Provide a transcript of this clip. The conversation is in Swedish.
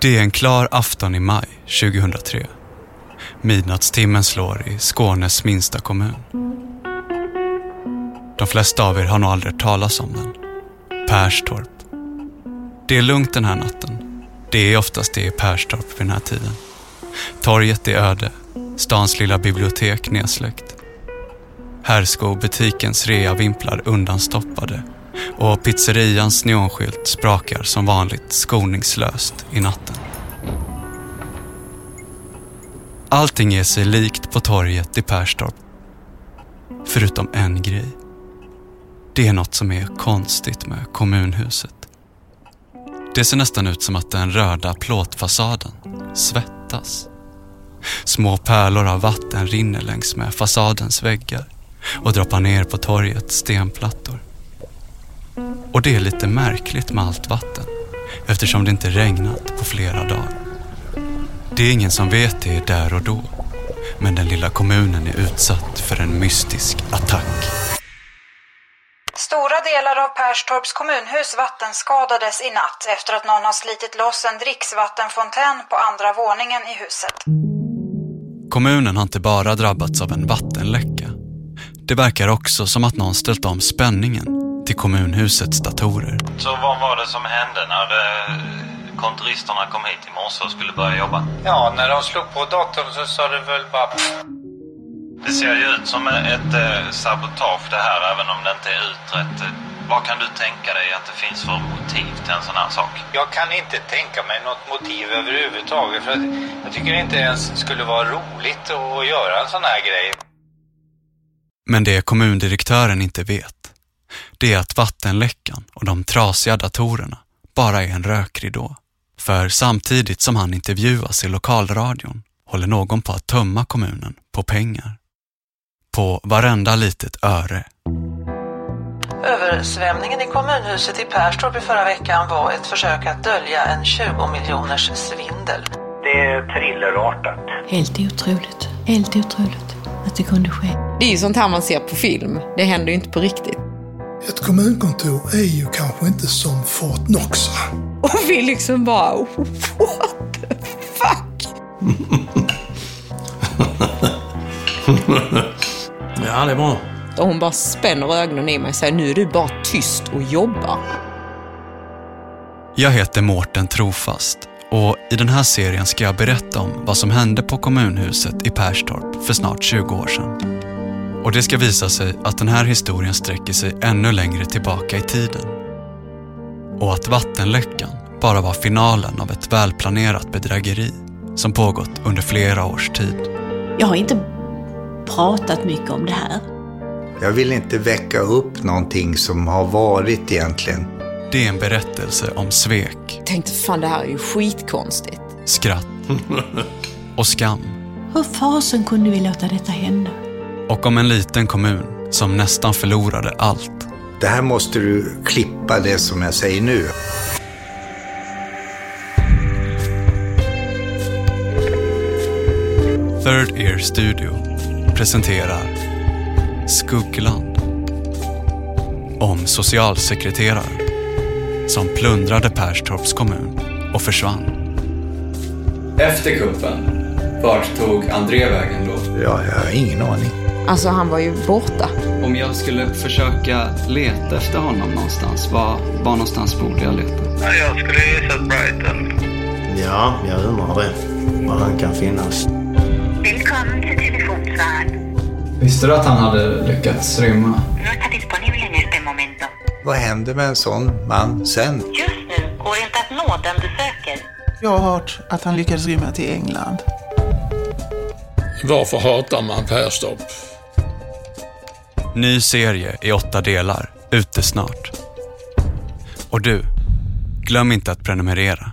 Det är en klar afton i maj 2003. Midnattstimmen slår i Skånes minsta kommun. De flesta av er har nog aldrig hört talas om den. Perstorp. Det är lugnt den här natten. Det är oftast det i Perstorp vid den här tiden. Torget är öde. Stans lilla bibliotek nedsläckt. Herrskobutikens reavimplar undanstoppade och pizzerians neonskylt sprakar som vanligt skoningslöst i natten. Allting är sig likt på torget i Perstorp. Förutom en grej. Det är något som är konstigt med kommunhuset. Det ser nästan ut som att den röda plåtfasaden svettas. Små pärlor av vatten rinner längs med fasadens väggar och droppar ner på torgets stenplattor. Och det är lite märkligt med allt vatten eftersom det inte regnat på flera dagar. Det är ingen som vet det där och då. Men den lilla kommunen är utsatt för en mystisk attack. Stora delar av Perstorps kommunhus vattenskadades i natt efter att någon har slitit loss en dricksvattenfontän på andra våningen i huset. Kommunen har inte bara drabbats av en vattenläcka. Det verkar också som att någon ställt om spänningen till kommunhusets datorer. Så vad var det som hände när eh, kontoristerna kom hit i morse och skulle börja jobba? Ja, när de slog på datorn så sa det väl bara... Det ser ju ut som ett eh, sabotage det här, även om det inte är utrett. Vad kan du tänka dig att det finns för motiv till en sån här sak? Jag kan inte tänka mig något motiv överhuvudtaget. För jag tycker det inte ens skulle vara roligt att göra en sån här grej. Men det kommundirektören inte vet, det är att vattenläckan och de trasiga datorerna bara är en rökridå. För samtidigt som han intervjuas i lokalradion håller någon på att tömma kommunen på pengar. På varenda litet öre. Översvämningen i kommunhuset i Perstorp i förra veckan var ett försök att dölja en 20 miljoners svindel. Det är thrillerartat. Helt otroligt. Helt otroligt att det kunde ske. Det är ju sånt här man ser på film. Det händer ju inte på riktigt. Ett kommunkontor är ju kanske inte som Fort Knox. Och vi liksom bara, what the fuck? ja, det är bra. Och hon bara spänner ögonen i mig och säger, nu är du bara tyst och jobbar. Jag heter Mårten Trofast och i den här serien ska jag berätta om vad som hände på kommunhuset i Perstorp för snart 20 år sedan. Och det ska visa sig att den här historien sträcker sig ännu längre tillbaka i tiden. Och att vattenläckan bara var finalen av ett välplanerat bedrägeri som pågått under flera års tid. Jag har inte pratat mycket om det här. Jag vill inte väcka upp någonting som har varit egentligen. Det är en berättelse om svek. Tänkte fan det här är ju skitkonstigt. Skratt. Och skam. Hur fasen kunde vi låta detta hända? Och om en liten kommun som nästan förlorade allt. Det här måste du klippa det som jag säger nu. Third Ear Studio presenterar Skuggland. Om socialsekreteraren som plundrade Perstorps kommun och försvann. Efter kuppen, vart tog André vägen då? Ja, jag har ingen aning. Alltså han var ju borta. Om jag skulle försöka leta efter honom någonstans, var, var någonstans borde jag leta? Ja, jag skulle gissa Brighton. Ja, jag undrar det. Var han kan finnas. Välkommen till telefonsvararen. Visste du att han hade lyckats rymma? Vad händer med en sån man sen? Just nu går det inte att nå den du söker. Jag har hört att han lyckades rymma till England. Varför hatar man Perstorp? Ny serie i åtta delar, ute snart. Och du, glöm inte att prenumerera.